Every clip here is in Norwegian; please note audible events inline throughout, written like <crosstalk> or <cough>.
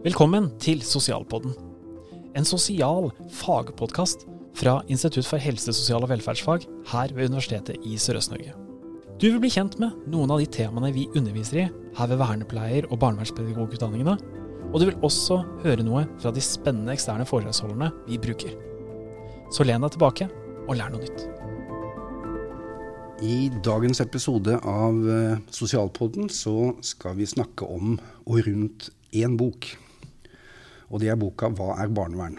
Velkommen til Sosialpodden. En sosial fagpodkast fra Institutt for helse, sosial og velferdsfag her ved Universitetet i Sørøst-Norge. Du vil bli kjent med noen av de temaene vi underviser i her ved vernepleier- og barnevernspedagogutdanningene, og du vil også høre noe fra de spennende eksterne foredragsholderne vi bruker. Så len deg tilbake og lær noe nytt. I dagens episode av eh, Sosialpodden så skal vi snakke om og rundt én bok. Og det er boka 'Hva er barnevern?'.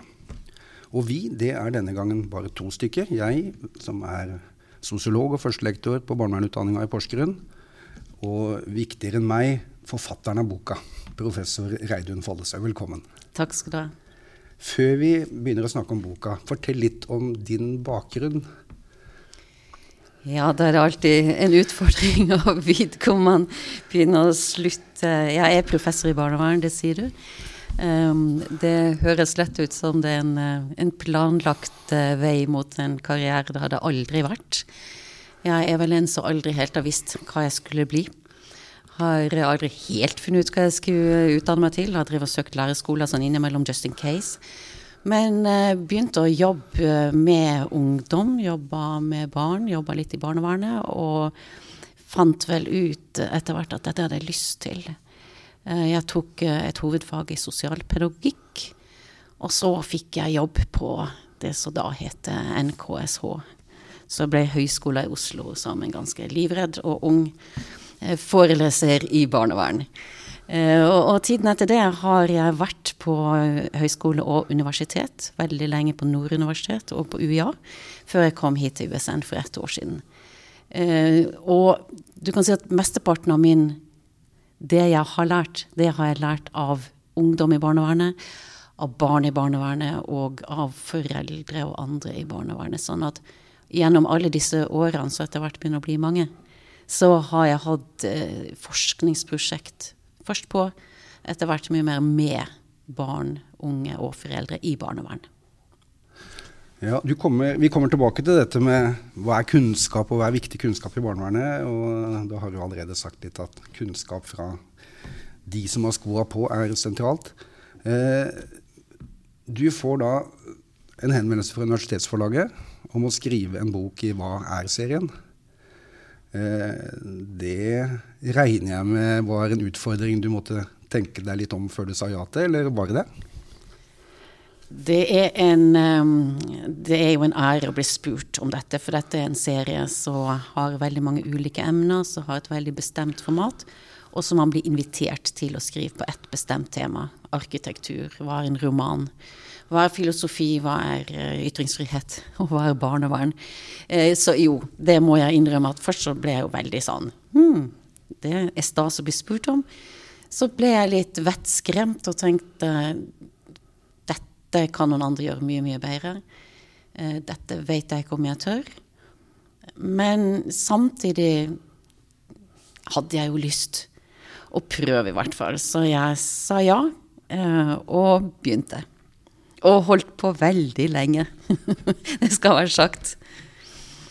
Og vi, det er denne gangen bare to stykker. Jeg, som er sosiolog og førstelektor på barnevernutdanninga i Porsgrunn. Og viktigere enn meg, forfatteren av boka, professor Reidun Follestad. Velkommen. Takk skal du ha. Før vi begynner å snakke om boka, fortell litt om din bakgrunn. Ja, det er alltid en utfordring å <laughs> vite hvor man begynner å slutte. Jeg er professor i barnevern, det sier du. Um, det høres lett ut som det er en, eh, en planlagt uh, vei mot en karriere. Det hadde aldri vært. Jeg er vel en som aldri helt har visst hva jeg skulle bli. Har aldri helt funnet ut hva jeg skulle utdanne meg til. Har drevet og søkt lærerskoler sånn innimellom just in case. Men uh, begynte å jobbe med ungdom, jobba med barn, jobba litt i barnevernet. Og fant vel ut etter hvert at dette hadde jeg lyst til. Uh, jeg tok uh, et hovedfag i sosialpedagogikk. Og så fikk jeg jobb på det som da heter NKSH. Så ble Høgskolen i Oslo som en ganske livredd og ung foreleser i barnevern. Og, og, tiden etter det har jeg vært på høyskole og universitet. Veldig lenge på Nord universitet og på UiA, før jeg kom hit til USN for ett år siden. Og du kan si at mesteparten av min Det jeg har lært, det har jeg lært av ungdom i barnevernet, av barn i barnevernet og av foreldre og andre i barnevernet. Sånn at gjennom alle disse årene, så etter hvert begynner å bli mange, så har jeg hatt eh, forskningsprosjekt først på, etter hvert mye mer med barn, unge og foreldre i barnevern. Ja, kommer, Vi kommer tilbake til dette med hva er kunnskap og hva er viktig kunnskap i barnevernet. og Da har du allerede sagt litt at kunnskap fra de som har skoa på, er sentralt. Eh, du får da en henvendelse fra Universitetsforlaget om å skrive en bok i Hva er-serien. Eh, det regner jeg med var en utfordring du måtte tenke deg litt om før du sa ja til, eller bare det det? Er, en, det er jo en ære å bli spurt om dette, for dette er en serie som har veldig mange ulike emner, som har et veldig bestemt format, og som man blir invitert til å skrive på ett bestemt tema. Arkitektur, hva er en roman? Hva er filosofi, hva er eh, ytringsfrihet, <laughs> og hva er barnevern? Eh, så jo, det må jeg innrømme at først så ble jeg jo veldig sånn Hm, det er stas å bli spurt om. Så ble jeg litt vettskremt og tenkte dette kan noen andre gjøre mye, mye bedre. Eh, dette vet jeg ikke om jeg tør. Men samtidig hadde jeg jo lyst å prøve, i hvert fall. Så jeg sa ja, og begynte. Og holdt på veldig lenge. <laughs> det skal være sagt.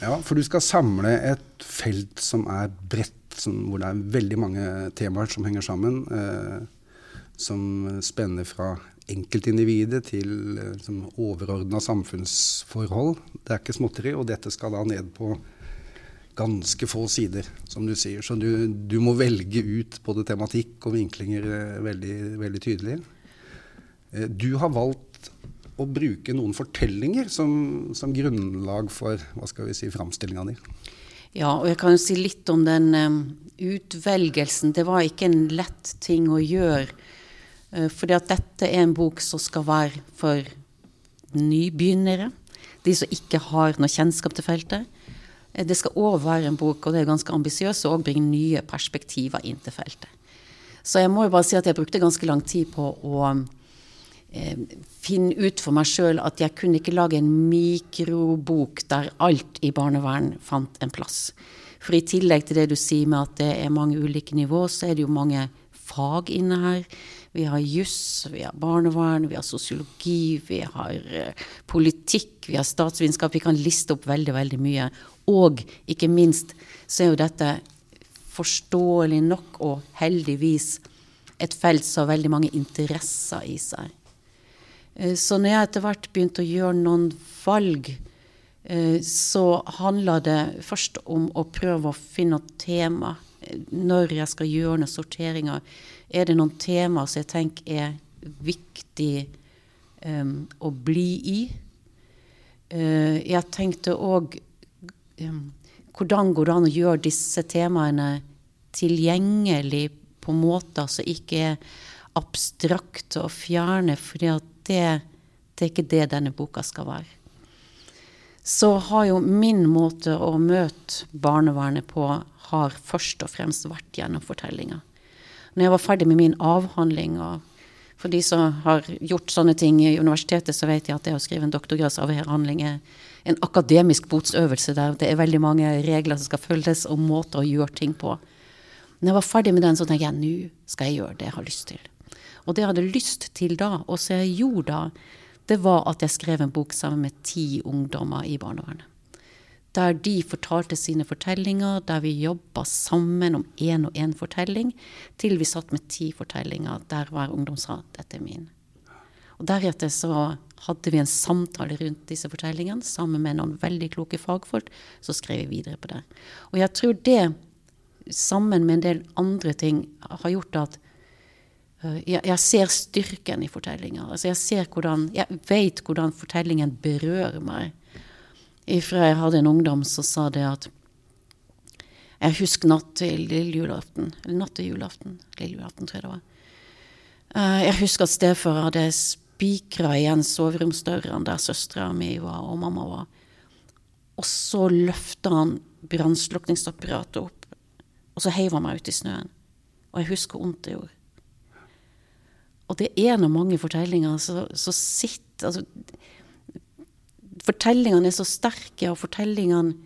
Ja, for du skal samle et felt som er bredt, som, hvor det er veldig mange temaer som henger sammen. Eh, som spenner fra enkeltindividet til liksom, overordna samfunnsforhold. Det er ikke småtteri, og dette skal da ned på ganske få sider, som du sier. Så du, du må velge ut både tematikk og vinklinger eh, veldig, veldig tydelig. Eh, du har valgt å bruke noen fortellinger som, som grunnlag for hva skal vi si, framstillinga di. Ja, og jeg kan jo si litt om den um, utvelgelsen. Det var ikke en lett ting å gjøre. Uh, fordi at dette er en bok som skal være for nybegynnere. De som ikke har noe kjennskap til feltet. Uh, det skal òg være en bok, og det er ganske ambisiøst, og bringe nye perspektiver inn til feltet. Så jeg må jo bare si at jeg brukte ganske lang tid på å eh, finne ut for meg sjøl at jeg kunne ikke lage en mikrobok der alt i barnevern fant en plass. For i tillegg til det du sier med at det er mange ulike nivå, så er det jo mange fag inne her. Vi har juss, vi har barnevern, vi har sosiologi, vi har uh, politikk, vi har statsvitenskap. Vi kan liste opp veldig, veldig mye. Og ikke minst så er jo dette forståelig nok og heldigvis et felt som har veldig mange interesser i seg. Eh, så når jeg etter hvert begynte å gjøre noen valg, eh, så handla det først om å prøve å finne noe tema. Når jeg skal gjøre noen sorteringer, er det noen tema som jeg tenker er viktig um, å bli i. Uh, jeg tenkte òg um, hvordan går det an å gjøre disse temaene tilgjengelig på måter som ikke er abstrakte og fjerne, for det, det er ikke det denne boka skal være. Så har jo min måte å møte barnevernet på har først og fremst vært gjennom fortellinga. Når jeg var ferdig med min avhandling, og for de som har gjort sånne ting i universitetet, så vet jeg at det å skrive en doktorgradsavhandling er en akademisk botsøvelse der det er veldig mange regler som skal følges, og måter å gjøre ting på. Når jeg var ferdig med den, så tenkte jeg nå skal jeg gjøre det jeg har lyst til. Og det jeg hadde lyst til da, og så jeg gjorde da, det var at jeg skrev en bok sammen med ti ungdommer i barnevernet. Der de fortalte sine fortellinger, der vi jobba sammen om én og én fortelling, til vi satt med ti fortellinger der hver ungdom sa 'dette er min'. Og Deretter så hadde vi en samtale rundt disse fortellingene sammen med noen veldig kloke fagfolk. Så skrev vi videre på det. Og jeg tror det sammen med en del andre ting, har gjort at uh, jeg, ser styrken i fortellinger. Altså jeg, jeg vet hvordan fortellingen berører meg. Ifra jeg hadde en ungdom som sa det at Jeg husker natt til lille julaften. Eller natt til julaften. Lille julaften, tror jeg det var. Uh, jeg husker at stefar hadde spikra igjen soveromsdørene der søstera mi var og mamma var. Og så løfta han brannslukningsapparatet opp og så heiv han meg ut i snøen. Og jeg husker hvor vondt det gjorde. Og det er en av mange fortellinger som sitter altså, Fortellingene er så sterke, og fortellingene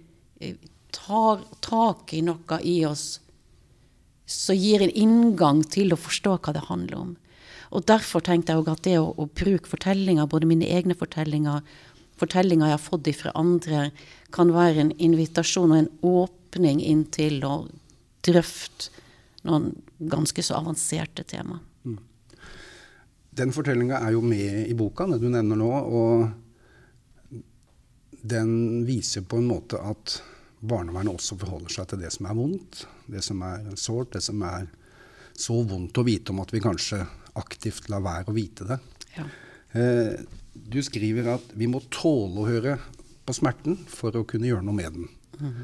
eh, tar tak i noe i oss som gir en inngang til å forstå hva det handler om. Og Derfor tenkte jeg at det å, å bruke fortellinger, både mine egne fortellinger, fortellinger jeg har fått fra andre, kan være en invitasjon og en åpning inn til å drøfte noen ganske så avanserte tema. Mm. Den fortellinga er jo med i boka, det du nevner nå. Og den viser på en måte at barnevernet også forholder seg til det som er vondt. Det som er sårt, det som er så vondt å vite om at vi kanskje aktivt lar være å vite det. Ja. Eh, du skriver at vi må tåle å høre på smerten for å kunne gjøre noe med den. Mm.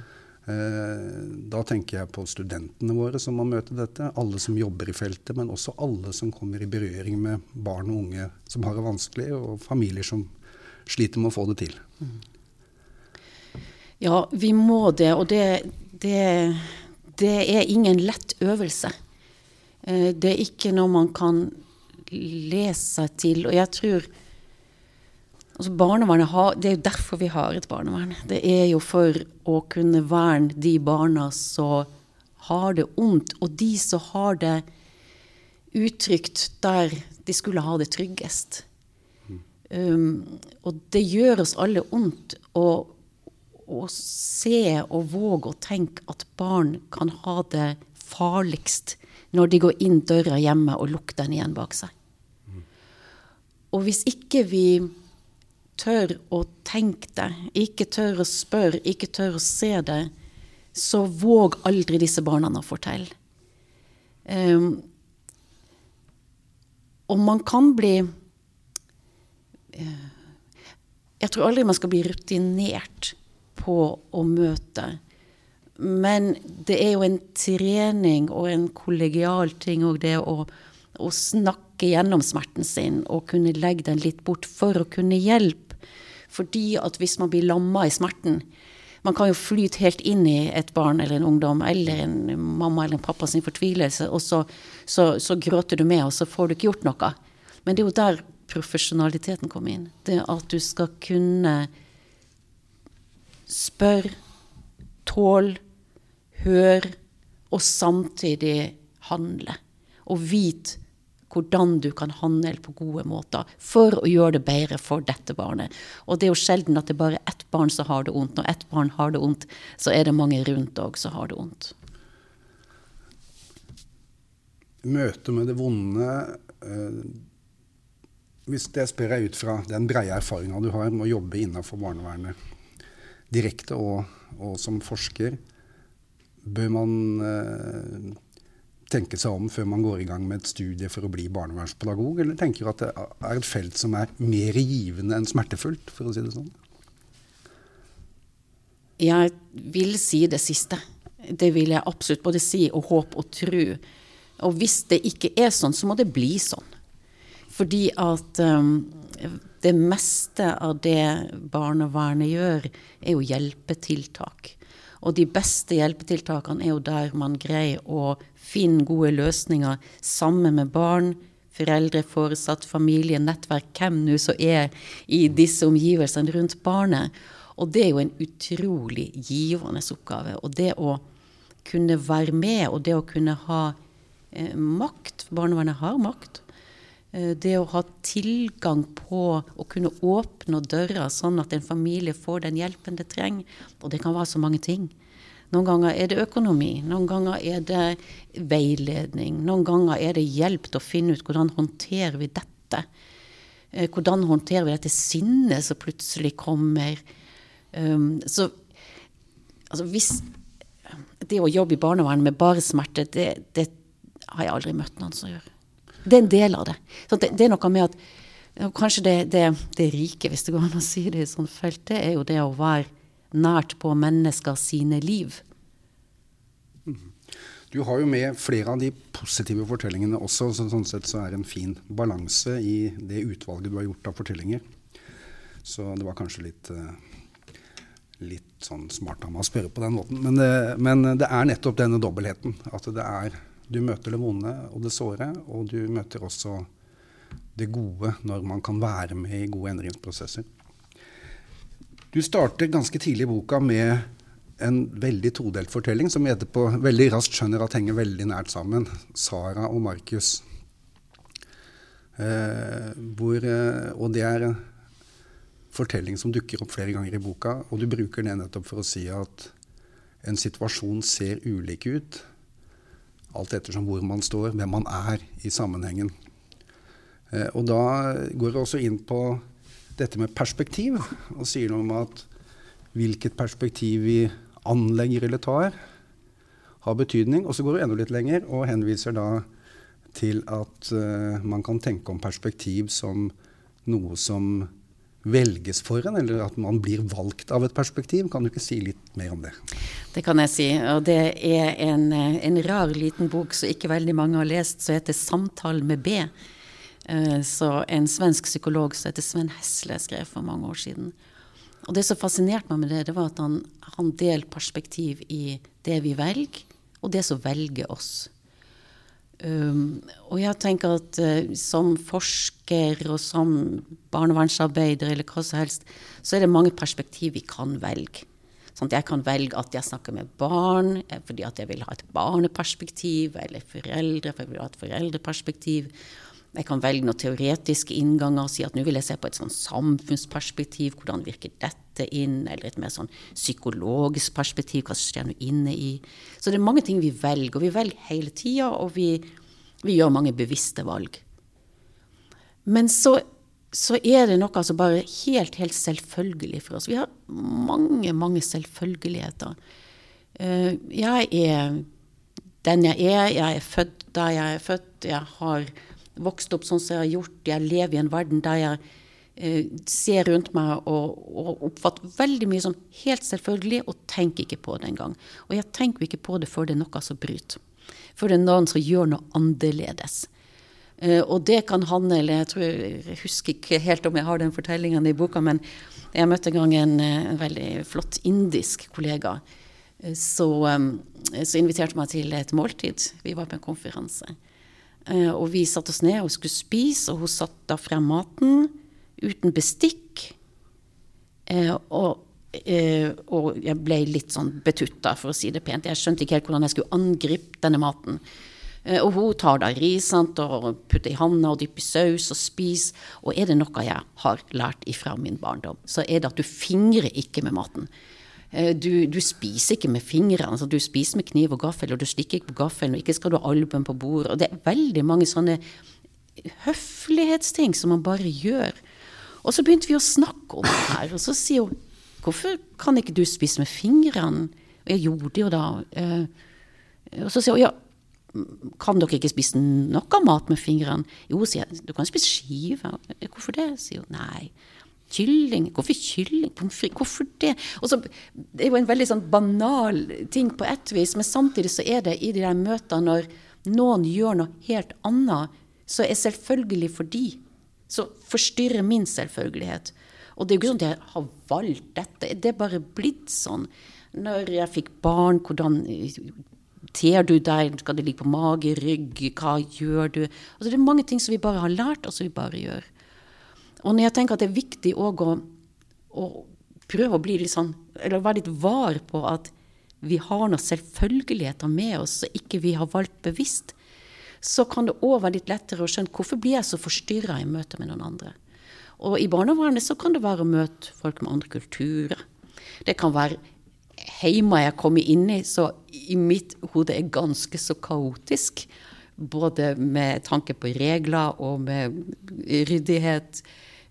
Eh, da tenker jeg på studentene våre som må møte dette, alle som jobber i feltet, men også alle som kommer i berøring med barn og unge som har det vanskelig, og familier som sliter med å få det til. Ja, vi må det, og det, det, det er ingen lett øvelse. Eh, det er ikke noe man kan lese seg til. Og jeg tror Altså barnevernet har, Det er jo derfor vi har et barnevern. Det er jo for å kunne verne de barna som har det ondt, og de som har det uttrykt der de skulle ha det tryggest. Um, og det gjør oss alle ondt å, å se og våge å tenke at barn kan ha det farligst når de går inn døra hjemme og lukker den igjen bak seg. Og hvis ikke vi tør å tenke det, ikke tør å spørre, ikke tør å se det, så våg aldri disse barna å fortelle. Um, og man kan bli uh, Jeg tror aldri man skal bli rutinert på å møte. Men det er jo en trening og en kollegial ting òg, det å, å snakke gjennom smerten sin og kunne legge den litt bort for å kunne hjelpe fordi at hvis man blir lamma i smerten Man kan jo flyte helt inn i et barn eller en ungdom eller en mamma eller en pappa sin fortvilelse, og så, så, så gråter du med, og så får du ikke gjort noe. Men det er jo der profesjonaliteten kommer inn. Det at du skal kunne spørre, tål, hør, og samtidig handle. Og vit hvordan du kan handle på gode måter for å gjøre det bedre for dette barnet. Og det er jo sjelden at det er bare ett barn som har det vondt. Når ett barn har det vondt, så er det mange rundt òg som har det vondt. møte med det vonde eh, Hvis det spør jeg ut fra den breie erfaringa du har med å jobbe innenfor barnevernet, direkte og, og som forsker, bør man eh, tenke seg om før man går i gang med et studie for å bli barnevernspedagog, eller tenker du at det er et felt som er mer givende enn smertefullt, for å si det sånn? Jeg vil si det siste. Det vil jeg absolutt både si og håpe og tro. Og hvis det ikke er sånn, så må det bli sånn. Fordi at um, det meste av det barnevernet gjør, er jo hjelpetiltak. Og de beste hjelpetiltakene er jo der man greier å finne gode løsninger sammen med barn, foreldre, foresatt, familie, nettverk, hvem nå som er i disse omgivelsene rundt barnet. Og det er jo en utrolig givende oppgave. Og det å kunne være med, og det å kunne ha eh, makt Barnevernet har makt. Eh, det å ha tilgang på å kunne åpne døra sånn at en familie får den hjelpen det trenger. Og det kan være så mange ting. Noen ganger er det økonomi, noen ganger er det veiledning. Noen ganger er det hjelp til å finne ut hvordan håndterer vi dette. Eh, hvordan håndterer vi dette sinnet som plutselig kommer. Um, så altså hvis det å jobbe i barnevernet med bare smerte, det, det, har jeg aldri møtt noen som gjør. Det er en del av det. det, det er noe med at Kanskje det, det, det, rike, hvis det går an å si det i sånt felt, det er jo det å være nært på mennesker sine liv. Du har jo med flere av de positive fortellingene også, så sånn sett så er det en fin balanse i det utvalget du har gjort av fortellinger. Så det var kanskje litt uh, litt sånn smart av meg å spørre på den måten. Men det, men det, er nettopp denne dobbeltheten. At det er Du møter det vonde og det såre, og du møter også det gode når man kan være med i gode endringsprosesser. Du starter ganske tidlig i boka med en veldig todelt fortelling, som vi etterpå veldig raskt skjønner at henger veldig nært sammen. Sara og Markus. Eh, hvor, eh, og det er en fortelling som dukker opp flere ganger i boka, og du bruker det nettopp for å si at en situasjon ser ulik ut alt ettersom hvor man står, hvem man er i sammenhengen. Eh, og da går det også inn på dette med perspektiv, og sier noe om at hvilket perspektiv vi anlegger eller tar, har betydning. Og så går du enda litt lenger og henviser da til at uh, man kan tenke om perspektiv som noe som velges for en, eller at man blir valgt av et perspektiv. Kan du ikke si litt mer om det? Det kan jeg si. Og det er en, en rar liten bok som ikke veldig mange har lest, som heter «Samtal med B'. Eh, så en svensk psykolog som heter Sven Hesle skrev for mange år siden. Og det som fascinerte meg med det, det var at han, han delte perspektiv i det vi velger, og det som velger oss. Um, og jeg tenker at uh, som forsker og som barnevernsarbeider eller hva som helst, så er det mange perspektiv vi kan velge. Sånn jeg kan velge at jeg snakker med barn eh, fordi at jeg vil ha et barneperspektiv, eller foreldre for jeg vil ha et foreldreperspektiv. Jeg kan velge noen teoretiske innganger og si at nå vil jeg se på et sånn samfunnsperspektiv. Hvordan virker dette inn? Eller et mer sånn psykologisk perspektiv. Hva skjer nå inne i Så det er mange ting vi velger, og vi velger hele tida, og vi, vi, gjør mange bevisste valg. Men så, så er det noe som bare helt, helt selvfølgelig for oss. Vi har mange, mange selvfølgeligheter. Eh, jeg er den jeg er. Jeg er født der jeg er født. Jeg har vokst opp sånn som jeg har gjort. Jeg lever i en verden der jeg eh, ser rundt meg og, og, oppfatter veldig mye som helt selvfølgelig, og tenker ikke på det engang. Og jeg tenker ikke på det før det er noe som bryter. Før det er noen som gjør noe annerledes. Eh, og det kan handle Jeg tror, jeg husker ikke helt om jeg har den fortellingen i boka, men jeg møtte en gang en, en veldig flott indisk kollega. Eh, så, eh, så inviterte meg til et måltid. Vi var på en konferanse. Eh, og vi satte oss ned og skulle spise, og hun satte frem maten uten bestikk. Eh, og, eh, og jeg ble litt sånn betutta, for å si det pent. Jeg skjønte ikke helt hvordan jeg skulle angripe denne maten. Og hun tar da ris og putter i handa og dypper i saus og spiser. Og er det noe jeg har lært ifra min barndom, så er det at du fingrer ikke med maten. Eh, du, du, spiser ikke med fingrene, altså du spiser med kniv og gaffel, og du stikker ikke på gaffelen, og ikke skal du ha albuen på bordet. Og det er veldig mange sånne høflighetsting som man bare gjør. Og så begynte vi å snakke om det her, og så sier hun Hvorfor kan ikke du spise med fingrene? Og jeg gjorde det jo da. Eh, og så sier hun ja, kan dere ikke spise noe mat med fingrene? Jo, sier jeg, du kan spise skive. Hvorfor det? sier hun. Nei. Kylling. Hvorfor kylling? Hvorfor det? Så, det er jo en veldig sånn banal ting på ett vis, men samtidig så er det i de der møtene når noen gjør noe helt annet, så er selvfølgelig for de, så forstyrrer min selvfølgelighet. Og det er jo ikke sånn at jeg har valgt dette, det er bare blitt sånn. Når jeg fikk barn, hvordan ter du deg, skal det ligge på mage, rygg, hva gjør du? Altså, det er mange ting som vi bare har lært, og som vi bare gjør. Og når jeg tenker at det er viktig òg å, å, prøve å bli litt sånn, eller være litt var på at vi har noen selvfølgeligheter med oss som ikke vi har valgt bevisst, så kan det òg være litt lettere å skjønne hvorfor blir jeg så forstyrra i møte med noen andre. Og i barnevernet så kan det være å møte folk med andre kulturer. Det kan være hjemme jeg kommer inn i, så i mitt hode er ganske så kaotisk. Både med tanke på regler og med ryddighet.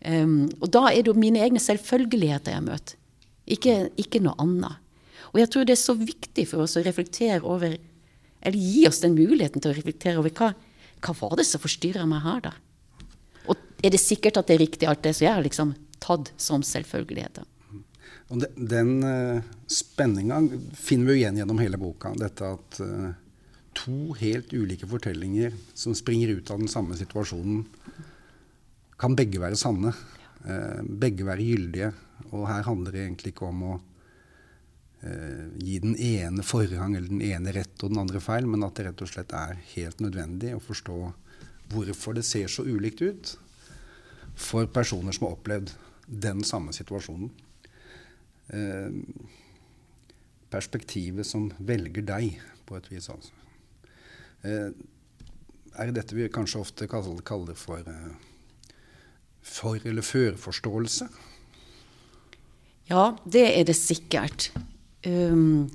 Um, og da er det jo mine egne selvfølgeligheter jeg møter, ikke, ikke, noe annet. Og jeg tror det er så viktig for oss å reflektere over, eller gi oss den muligheten til å reflektere over hva, hva var det som forstyrra meg her, da? Og er det sikkert at det er riktig alt det som jeg har liksom tatt som selvfølgeligheter? Og de, den uh, spenninga finner vi jo igjen gjennom hele boka. Dette at uh, to helt ulike fortellinger som springer ut av den samme situasjonen, kan begge være sanne. Eh, begge være gyldige. Og her handler det egentlig ikke om å eh, gi den ene forrang eller den ene rett og den andre feil, men at det rett og slett er helt nødvendig å forstå hvorfor det ser så ulikt ut for personer som har opplevd den samme situasjonen. Eh, perspektivet som velger deg, på et vis. altså. Er dette vi kanskje ofte kaller for for- eller førforståelse? Ja, det er det sikkert. Um,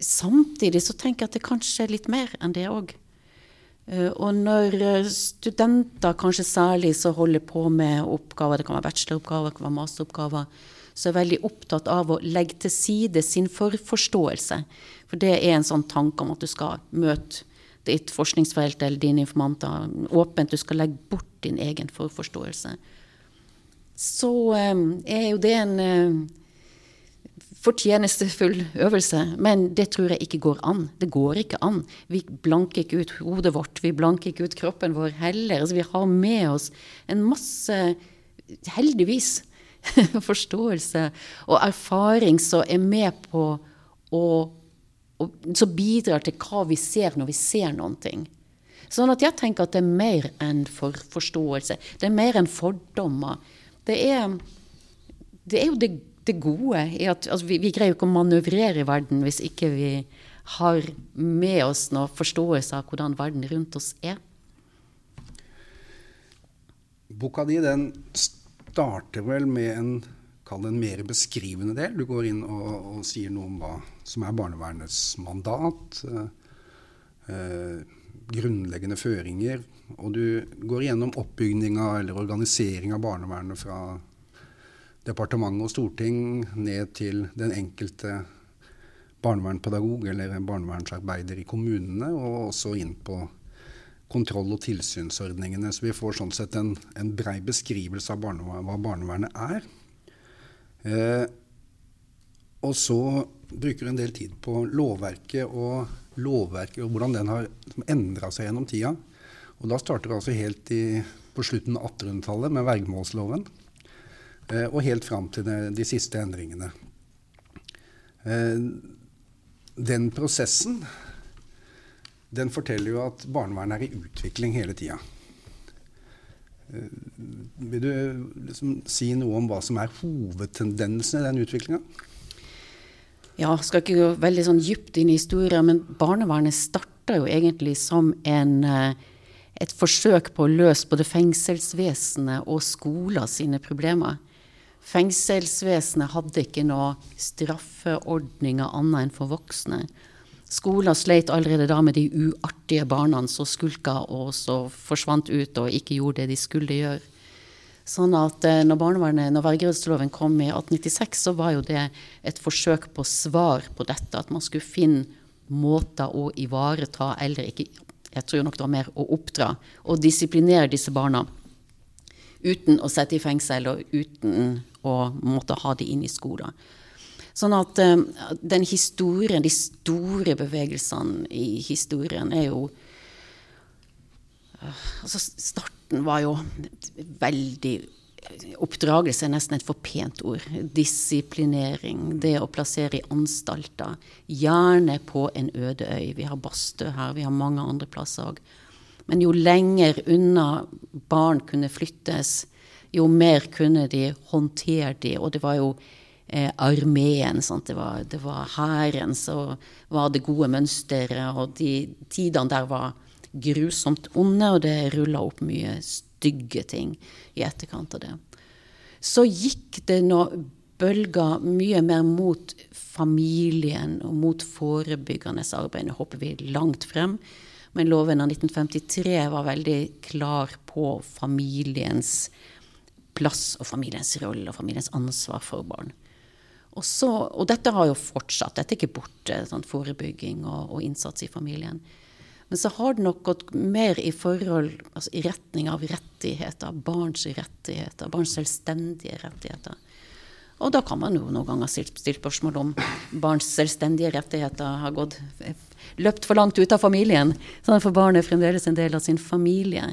samtidig så tenker jeg at det kanskje er litt mer enn det òg. Uh, og når studenter kanskje særlig så holder på med oppgaver, det kan være bacheloroppgaver, det kan være masteroppgaver, så er veldig opptatt av å legge til side sin forforståelse. For det er en sånn tanke om at du skal møte ditt forskningsfelt eller dine informanter åpent. Du skal legge bort din egen forforståelse. Så um, er jo det en uh, fortjenestefull øvelse, men det tror jeg ikke går an. Det går ikke an. Vi blanker ikke ut hodet vårt, vi blanker ikke ut kroppen vår heller. Altså, vi har med oss en masse, heldigvis, <laughs> forståelse og erfaring som er med på å Som bidrar til hva vi ser når vi ser noen ting. Sånn at jeg tenker at det er mer enn for forståelse. Det er mer enn fordommer. Det er, det er jo det, det gode i at altså, vi, vi, greier jo ikke å manøvrere i verden hvis ikke vi har med oss noe forståelse av hvordan verden rundt oss er. Boka di den starter vel med en, en mer beskrivende del. Du går inn og, og, sier noe om hva som er barnevernets mandat. Eh, grunnleggende føringer. Og du går gjennom oppbygninga eller organisering av barnevernet fra departement og storting ned til den enkelte barnevernspedagog eller barnevernsarbeider i kommunene, og også inn på kontroll- og tilsynsordningene. Så vi får sånn sett en, en brei beskrivelse av barnevern, hva barnevernet er. Eh, og så bruker en del tid på lovverket og, lovverket og hvordan den har endra seg gjennom tida. Og da starter vi altså helt i, på slutten av 1800-tallet med vergemålsloven. Eh, og helt fram til de, de siste endringene. Eh, den prosessen den forteller jo at barnevernet er i utvikling hele tida. Eh, vil du liksom si noe om hva som er hovedtendensen i den utviklinga? Ja, skal ikke gå veldig sånn dypt inn i historien, men barnevernet starta jo egentlig som en, eh, et forsøk på å løse både fengselsvesenet og skoler sine problemer. Fengselsvesenet hadde ikke noe straffeordninger annet enn for voksne. Skolen sleit allerede da med de uartige barna som skulka og så forsvant ut og ikke gjorde det de skulle gjøre. Sånn at eh, når barnevernet, når vergerådsloven kom i 1896, så var jo det et forsøk på svar på dette. At man skulle finne måter å ivareta eller ikke Jeg tror nok det var mer å oppdra og disiplinere disse barna. Uten å sette i fengsel og uten å måtte ha de inn i skolen. Sånn at um, den historien, de store bevegelsene i historien, er jo uh, Altså, starten var jo veldig Oppdragelse er nesten et for pent ord. Disiplinering. Det å plassere i anstalter. Gjerne på en øde øy. Vi har Bastø her, vi har mange andre plasser òg. Men jo lenger unna barn kunne flyttes, jo mer kunne de håndtere de. Og det var jo eh, armeen, sant? det var hæren som var det gode mønsteret. Og de tidene der var grusomt onde, og det rulla opp mye stygge ting i etterkant av det. Så gikk det nå bølger mye mer mot familien og mot forebyggende arbeid. Nå hopper vi langt frem. Men loven av 1953 var veldig klar på familiens plass og familiens rolle og familiens ansvar for barn. Og, så, og, dette har jo fortsatt. Dette er ikke borte, sånn forebygging og, og, innsats i familien. Men så har det nok gått mer i forhold, altså i retning av rettigheter. Barns rettigheter. Barns selvstendige rettigheter. Og da kan man jo noen ganger stille spørsmål om barns selvstendige rettigheter har gått løpt for langt ut av familien. Sånn for barnet er fremdeles en del av sin familie.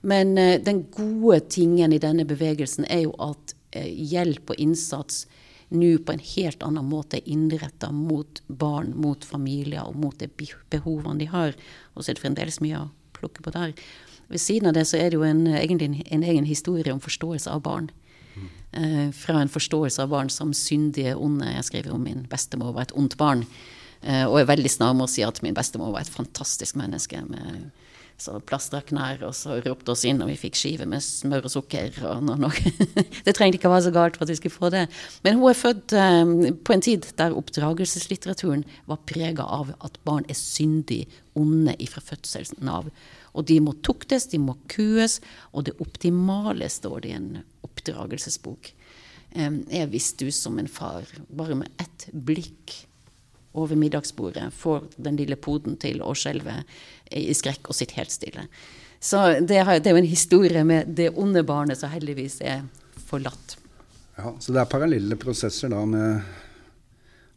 Men uh, den gode tingen i denne bevegelsen er jo at uh, hjelp og innsats nå på en helt annen måte er innretta mot barn, mot familier og mot de behovene de har. Og så er det fremdeles mye å plukke på der. Ved siden av det så er det jo en, egentlig en, en egen historie om forståelse av barn. Eh, fra en forståelse av barn som syndige, onde. Jeg skriver om min bestemor var et ondt barn. Eh, og er veldig snar med å si at min bestemor var et fantastisk menneske. med så plastra knær, og så ropte oss inn, og vi fikk skive med smør og sukker. Og noe, noe. <laughs> det trengte ikke å være så galt for at vi skulle få det. Men hun er født um, på en tid der oppdragelseslitteraturen var prega av at barn er syndig onde ifra fødselen av. Og de må tuktes, de må kues, og det optimale, står det i en oppdragelsesbok, um, er hvis du som en far bare med ett blikk over middagsbordet får den lille poden til å skjelve i skrekk og sitter helt stille. Så det, er jo en historie med det onde barnet som heldigvis er forlatt. Ja, Så det er parallelle prosesser da med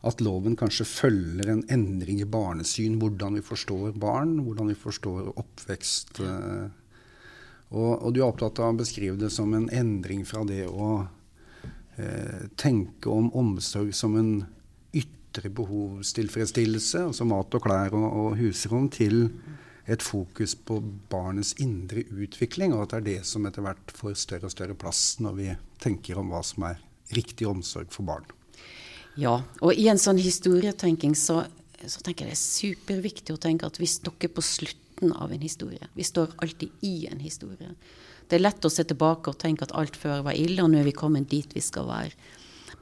at loven kanskje følger en endring i barnesyn, hvordan vi forstår barn, hvordan vi forstår oppvekst. Eh, og, og du er opptatt av å beskrive det som en endring fra det å eh, tenke om omsorg som en ytre behovstilfredsstillelse, altså mat og klær og, og husrom, til et fokus på barnets indre utvikling, og at det er det som etter hvert får større og større plass når vi tenker om hva som er riktig omsorg for barn. Ja, og i en sånn historietenking så, så tenker jeg det er superviktig å tenke at vi stokker på slutten av en historie. Vi står alltid i en historie. Det er lett å se tilbake og tenke at alt før var ille, og nå er vi kommet dit vi skal være.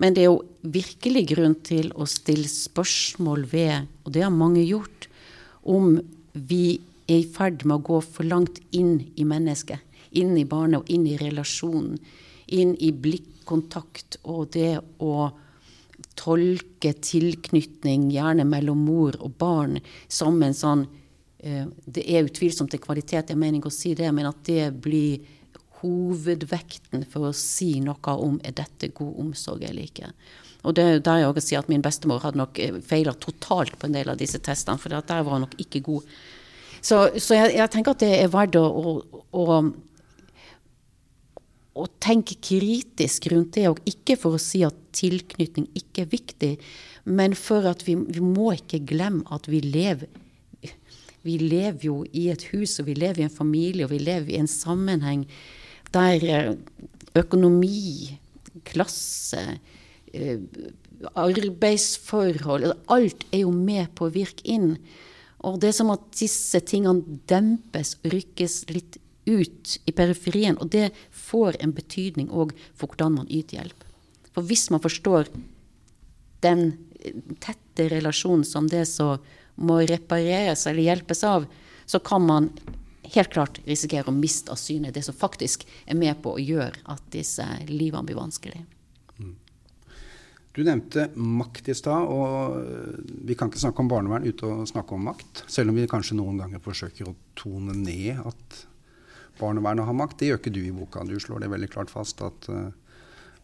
Men det er jo virkelig grunn til å stille spørsmål ved, og det har mange gjort, om vi er i ferd med å gå for langt inn i mennesket. Inn i barnet og inn i relasjonen. Inn i blikkontakt og det å tolke tilknytning, gjerne mellom mor og barn, som en sånn eh, Det er utvilsomt en kvalitet, jeg mener ikke å si det, men at det blir hovedvekten for å si noe om er dette god omsorg eller ikke. Og det er jo der jeg også sier at min bestemor hadde nok eh, feila totalt på en del av disse testene, for der var hun nok ikke god. Så, så jeg, jeg, tenker at det er verdt å, å, å, tenke kritisk rundt det, og ikke for å si at tilknytning ikke er viktig, men for at vi, vi må ikke glemme at vi lever vi lever jo i et hus, og vi lever i en familie, og vi lever i en sammenheng der eh, økonomi, klasse, eh, arbeidsforhold Alt er jo med på å virke inn. Og det er som at disse tingene dempes og rykkes litt ut i periferien. Og det får en betydning òg for hvordan man yter hjelp. For hvis man forstår den tette relasjonen som det som må repareres eller hjelpes av, så kan man helt klart risikere å miste av syne det som faktisk er med på å gjøre at disse livene blir vanskelige. Du nevnte makt i stad, og vi kan ikke snakke om barnevern uten å snakke om makt. Selv om vi kanskje noen ganger forsøker å tone ned at barnevernet har makt. Det gjør ikke du i boka. Du slår det veldig klart fast at uh,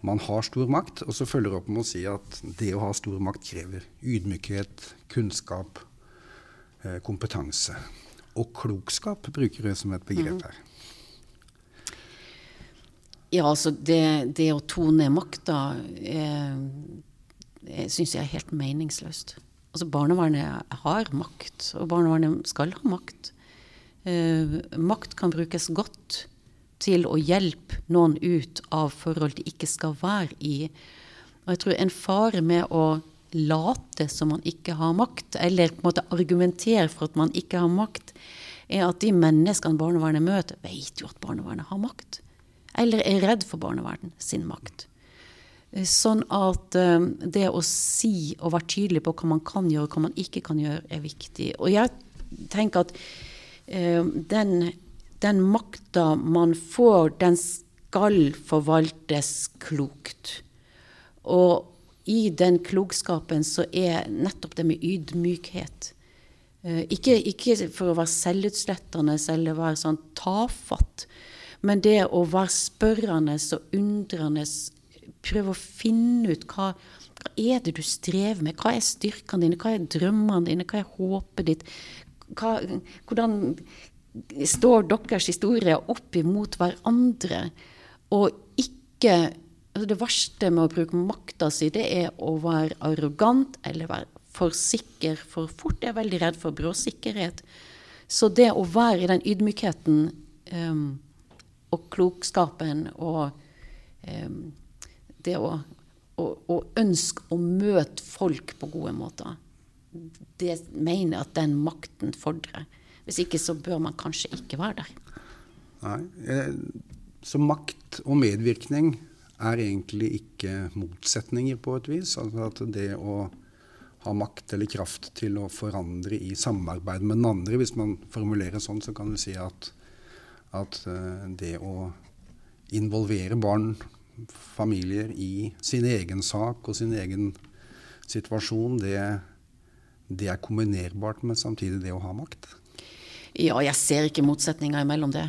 man har stor makt. Og så følger du opp med å si at det å ha stor makt krever ydmykhet, kunnskap, uh, kompetanse. Og klokskap bruker du som et begrep her. Ja, altså det, det å tone makta eh, syns jeg er helt meningsløst. Altså Barnevernet har makt, og barnevernet skal ha makt. Eh, makt kan brukes godt til å hjelpe noen ut av forhold de ikke skal være i. Og jeg tror en fare med å late som man ikke har makt, eller på en måte argumentere for at man ikke har makt, er at de menneskene barnevernet møter, vet jo at barnevernet har makt eller er redd for barnevernet sin makt. Eh, sånn at um, det å si og være tydelig på hva man kan gjøre og hva man ikke kan gjøre, er viktig. Og jeg tenker at um, den, den makta man får, den skal forvaltes klokt. Og i den klokskapen så er nettopp det med ydmykhet. Ikke, ikke, for å være selvutslettende eller være sånn tafatt, men det å være spørrende og undrende, prøve å finne ut hva, hva er det du strever med, hva er styrkene dine, hva er drømmene dine, hva er håpet ditt? Hva, hvordan står deres historier opp imot hverandre? Og ikke altså Det verste med å bruke makta si, det er å være arrogant eller være for sikker for fort. Jeg er veldig redd for bråsikkerhet. Så det å være i den ydmykheten um, og klokskapen og um, det å, å, å, ønske å møte folk på gode måter. Det mener jeg at den makten fordrer. Hvis ikke så bør man kanskje ikke være der. Nei, Så makt og medvirkning er egentlig ikke motsetninger på et vis. Altså at det å ha makt eller kraft til å forandre i samarbeid med den andre, hvis man formulerer sånn, så kan du si at at eh, det å involvere barn, familier, i sin egen sak og sin egen situasjon, det, det er kombinerbart med samtidig det å ha makt? Ja, jeg ser ikke motsetninger mellom det.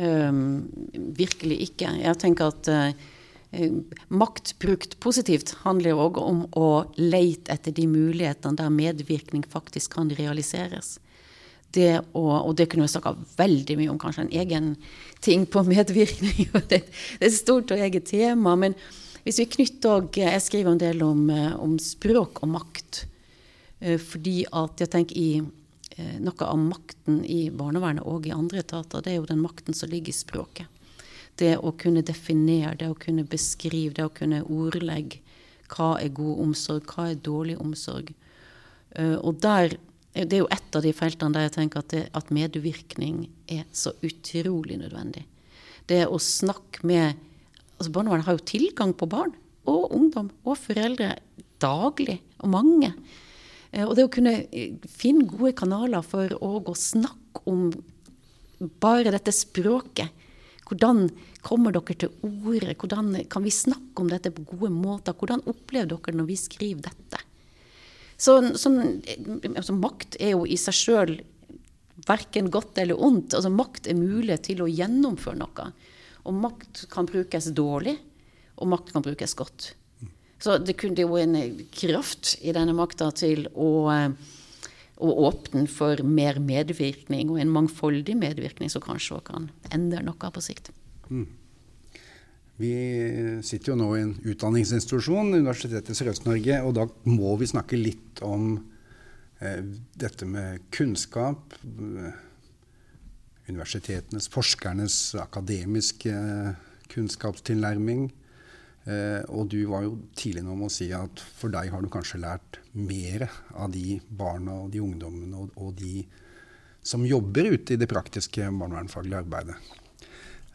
Um, virkelig ikke. Jeg tenker at uh, makt brukt positivt handler òg om å leite etter de mulighetene der medvirkning faktisk kan realiseres det å, og det kunne vi snakka veldig mye om, kanskje en egen ting på medvirkning. <laughs> Det, det er et stort og eget tema. Men hvis vi knytter òg Jeg skriver en del om, eh, om, språk og makt. Eh, fordi at jeg tenker i eh, noe av makten i barnevernet og i andre etater, det er jo den makten som ligger i språket. Det å kunne definere, det å kunne beskrive, det å kunne ordlegge. Hva er god omsorg, hva er dårlig omsorg? Og der det er jo et av de feltene der jeg tenker at, det, at medvirkning er så utrolig nødvendig. Det å snakke med altså Barnevernet har jo tilgang på barn og ungdom og foreldre daglig, og mange. Eh, og det å kunne eh, finne gode kanaler for å gå snakke om bare dette språket. Hvordan kommer dere til ordet? Hvordan kan vi snakke om dette på gode måter? Hvordan opplever dere når vi skriver dette? Så, som, altså, makt er jo i seg sjøl verken godt eller ondt. Altså, makt er mulighet til å gjennomføre noe. Og makt kan brukes dårlig, og makt kan brukes godt. Så det kunne jo en kraft i denne makta til å, å, åpne for mer medvirkning, og en mangfoldig medvirkning som kanskje kan endre noe på sikt. Mm. Vi sitter jo nå i en utdanningsinstitusjon, Universitetet i Sørøst-Norge, og da må vi snakke litt om eh, dette med kunnskap. Universitetenes, forskernes akademiske kunnskapstilnærming. Eh, og du var jo tidlig nå med å si at for deg har du kanskje lært mer av de barna og de ungdommene og, og de som jobber ute i det praktiske barnevernfaglige arbeidet.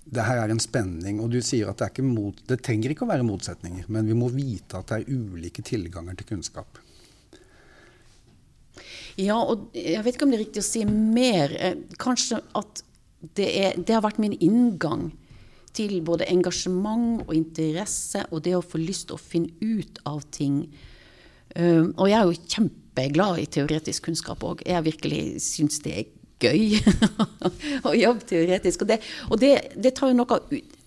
Det her er en spenning, og du sier at det, mot, det trenger ikke å være motsetninger, men vi må vite at det er ulike tilganger til kunnskap. Ja, og jeg vet ikke om det er riktig å si mer. Eh, kanskje at det, er, det har vært min inngang til både engasjement og interesse og det å få lyst til å finne ut av ting. Um, og jeg er jo kjempeglad i teoretisk kunnskap òg. Jeg virkelig syns det er gøy <laughs> å jobbe teoretisk. Og det, og det, det tar jo noe,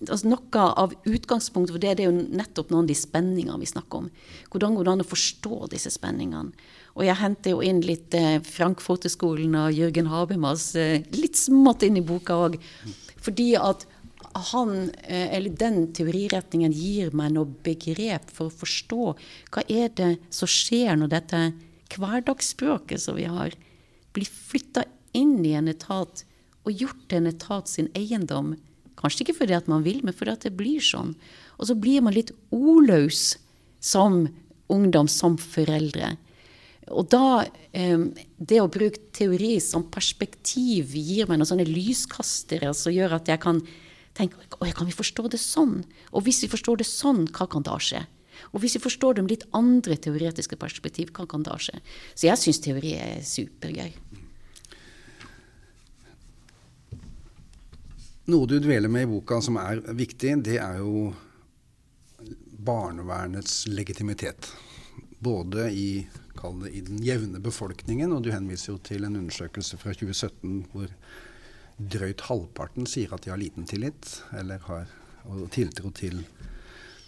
altså noe, av utgangspunktet for det. Det er jo nettopp noen av de spenningene vi snakker om. Hvordan går det an å forstå disse spenningene? Og jeg henter jo inn litt eh, Frankfurterskolen og Jørgen Habermas eh, litt smått inn i boka òg. Fordi at han, eh, eller den teoriretningen gir meg noe begrep for å forstå hva er det som skjer når dette hverdagsspråket som vi har, blir flytta inn i en etat og gjort en etat sin eiendom. Kanskje ikke fordi man vil, men fordi det blir sånn. Og så blir man litt ordløs som ungdom, som foreldre. Og da eh, Det å bruke teori som perspektiv gir meg noen sånne lyskastere som gjør at jeg kan tenke kan vi forstå det sånn? Og hvis vi forstår det sånn, hva kan da skje? Og hvis vi forstår det med litt andre teoretiske perspektiv, hva kan da skje? Så jeg syns teori er supergøy. Noe du dveler med i boka som er viktig, det er jo barnevernets legitimitet. Både i, det, i den jevne befolkningen, og du henviser jo til en undersøkelse fra 2017 hvor drøyt halvparten sier at de har liten tillit eller har tiltro til,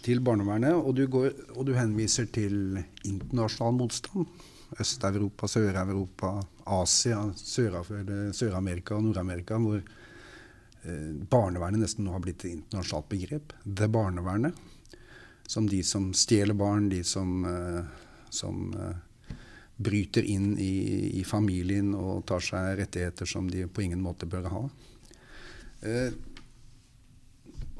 til barnevernet. Og du, går, og du henviser til internasjonal motstand. Øst-Europa, Sør-Europa, Asia, Sør-Amerika og Nord-Amerika, hvor barnevernet nesten nå har blitt et internasjonalt begrep. Det barnevernet. Som de som stjeler barn, de som, uh, som uh, bryter inn i, i, familien og tar seg rettigheter som de på ingen måte bør ha.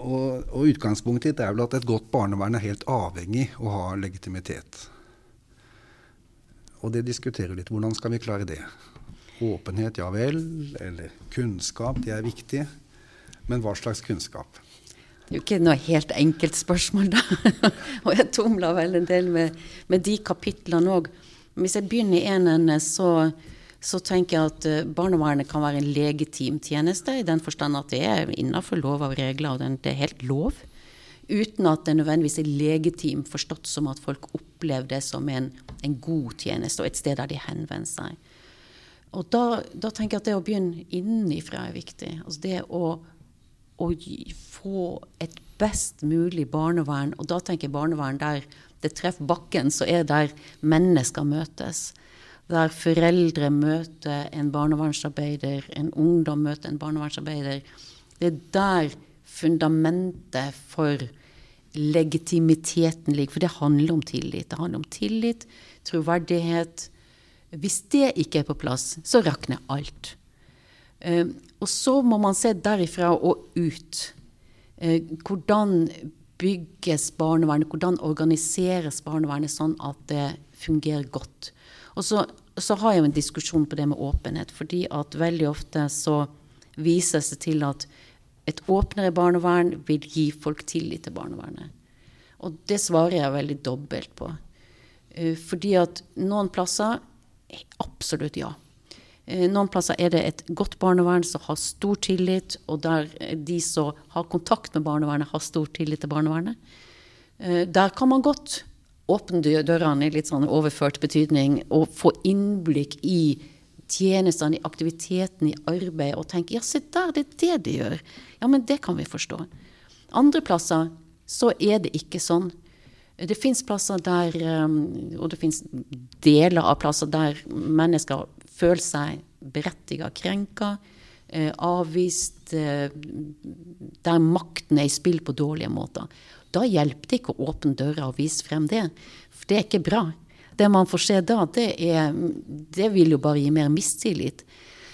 Og, og, utgangspunktet ditt er vel at et godt barnevern er helt avhengig av å ha legitimitet. Og det diskuterer litt. Hvordan skal vi klare det? Åpenhet, ja vel. Eller kunnskap, det er viktig. Men hva slags kunnskap? Det er jo ikke noe helt enkelt spørsmål, da. <laughs> og jeg tumler vel en del med, med de kapitlene òg. Hvis jeg begynner i en ende, så, så, tenker jeg at eh, barnevernet kan være en legitim tjeneste, i den forstand at det er innenfor lov og regler, og det er helt lov. Uten at det nødvendigvis er legitim forstått som at folk opplever det som en, en god tjeneste, og et sted der de henvender seg. Og da, da, tenker jeg at det å begynne innenfra er viktig. Altså det å å få et best mulig barnevern, og da tenker jeg barnevern der det treffer bakken, så er der mennesker møtes. Der foreldre møter en barnevernsarbeider, en ungdom møter en barnevernsarbeider. Det er der fundamentet for legitimiteten ligger. For det handler om tillit. Det handler om tillit, troverdighet. Hvis det ikke er på plass, så rakner alt. Eh, og så må man se derifra og ut. Eh, hvordan bygges barnevernet, hvordan organiseres barnevernet sånn at det fungerer godt. Og så, så har jeg jo en diskusjon på det med åpenhet, fordi at veldig ofte så vises det til at et åpnere barnevern vil gi folk tillit til barnevernet. Og det svarer jeg veldig dobbelt på. Eh, fordi at noen plasser absolutt ja. Eh, noen plasser er det et godt barnevern som har stor tillit, og der de som har kontakt med barnevernet, har stor tillit til barnevernet. Eh, der kan man godt åpne dørene i litt sånn overført betydning og få innblikk i tjenestene, i aktiviteten, i arbeidet, og tenke ja, se der, det er det de gjør. Ja, men det kan vi forstå. Andre plasser så er det ikke sånn. Det fins plasser der, eh, og det fins deler av plasser der mennesker føler seg berettiget krenka, eh, avvist, eh, der makten er i spill på dårlige måter. Da hjelper det ikke å åpne døra og vise frem det, for det er ikke bra. Det man får se da, det, er, det vil jo bare gi mer mistillit.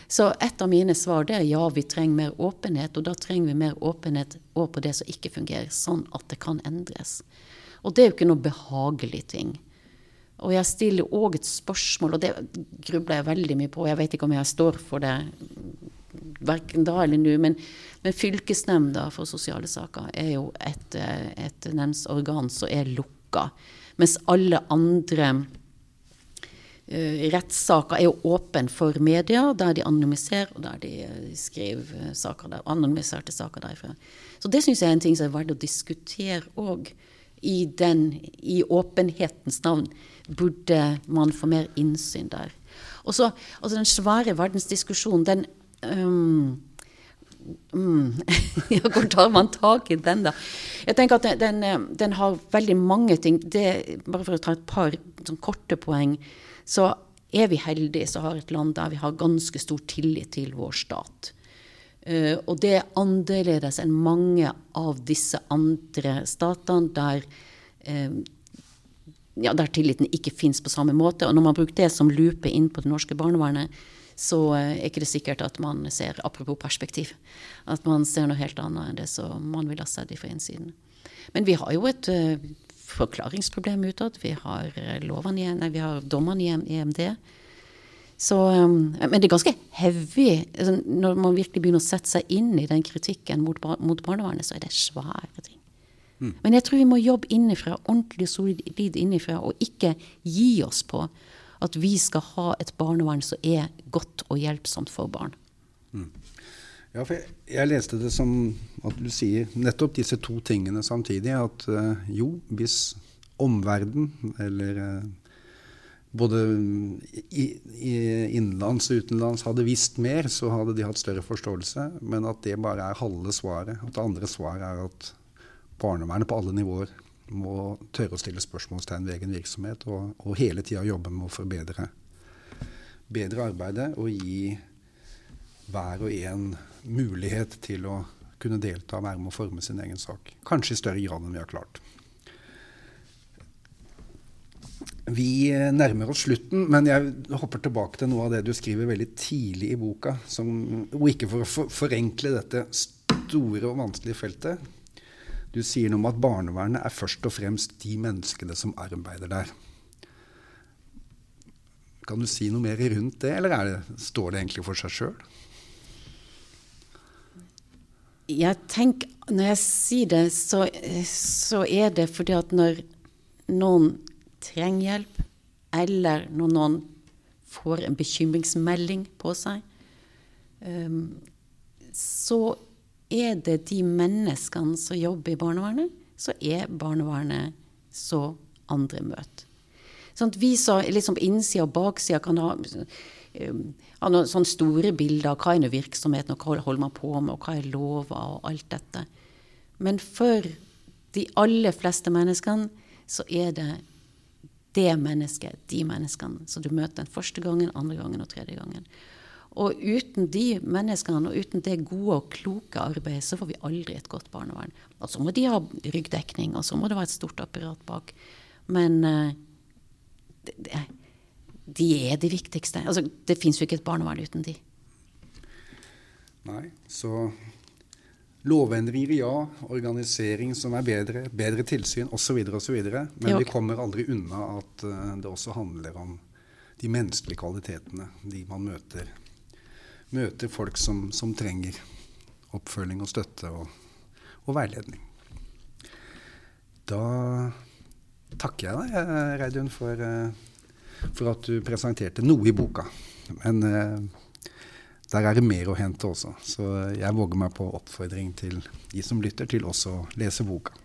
Så et av mine svar er ja, vi trenger mer åpenhet, og da trenger vi mer åpenhet òg på det som ikke fungerer, sånn at det kan endres. Og det er jo ikke noe behagelig ting. Og jeg stiller òg et spørsmål, og det grubler jeg veldig mye på. Jeg vet ikke om jeg står for det verken da eller nå, men, Men fylkesnemnda for sosiale saker er jo et, eh, et nemndsorgan som er lukka. Mens alle andre uh, rettssaker er jo åpne for media, der de anonymiserer, og der de uh, skriver saker der, anonymiserte saker derfra. Så det syns jeg er en ting som er verdt å diskutere òg. I, I åpenhetens navn burde man få mer innsyn der. Og så altså Den svære verdensdiskusjonen, den um, <laughs> Mm. hvor tar man tak i den, da? Jeg tenker at den, den har veldig mange ting. Det, bare for å ta et par sånn, korte poeng, så er vi heldige som har et land der vi har ganske stor tillit til vår stat. Uh, og det er annerledes enn mange av disse andre statene der, uh, ja, der tilliten ikke fins på samme måte. Og når man bruker det som lupe inn på det norske barnevernet, så eh, er ikke det sikkert at man ser apropos perspektiv, at man ser noe helt annet enn det som man ville ha sett fra innsiden. Men vi har jo et uh, forklaringsproblem utad. Vi har, nei, vi har dommene i EMD. Så, um, men det er ganske heavy. Altså, når man virkelig begynner å sette seg inn i den kritikken mot, mot barnevernet, så er det svære ting. Men jeg tror vi må jobbe innenfra, ordentlig solid innenfra, og ikke gi oss på at vi skal ha et barnevern som er godt og hjelpsomt for barn. Mm. Ja, for jeg, jeg, leste det som at du sier nettopp disse to tingene samtidig. At uh, jo, hvis omverden, eller uh, både i, i innenlands og utenlands, hadde visst mer, så hadde de hatt større forståelse. Men at det bare er halve svaret. At det andre svaret er at barnevernet på alle nivåer må tørre å stille spørsmålstegn ved egen virksomhet og, og hele tida jobbe med å forbedre bedre arbeidet og gi hver og en mulighet til å kunne delta og være med å forme sin egen sak. Kanskje i større grad enn vi har klart. Vi nærmer oss slutten, men jeg hopper tilbake til noe av det du skriver veldig tidlig i boka. Som, og ikke for å forenkle dette store og vanskelige feltet, du sier noe om at barnevernet er først og fremst de menneskene som arbeider der. Kan du si noe mer rundt det, eller det, står det egentlig for seg sjøl? Jeg tenker, Når jeg sier det, så, så, er det fordi at når noen trenger hjelp, eller når noen får en bekymringsmelding på seg, um, så er det de menneskene som jobber i barnevernet, så er barnevernet så andre møter. Sånn vi så liksom på innsida og baksida kan ha, um, ha noen sånne store bilder av hva er virksomheten, og hva holder man på med, og hva er lover, og alt dette. Men for de aller fleste menneskene så er det det mennesket, de menneskene, som du møter den første gangen, andre gangen og tredje gangen. Og uten de menneskene og uten det gode og kloke arbeidet, så får vi aldri et godt barnevern. Og så må de ha ryggdekning, og så må det være et stort apparat bak. Men uh, de er de viktigste. Altså, det fins jo ikke et barnevern uten de. Nei, så lovendringer, ja. Organisering som er bedre, bedre tilsyn osv. osv. Men jo. vi kommer aldri unna at uh, det også handler om de menneskelige kvalitetene, de man møter møter folk som, som trenger oppfølging og støtte og, og, veiledning. Da takker jeg deg, Reidun, for, eh, for, at du presenterte noe i boka. Men eh, der er det mer å hente også. Så jeg våger meg på oppfordring til de som lytter, til også å lese boka.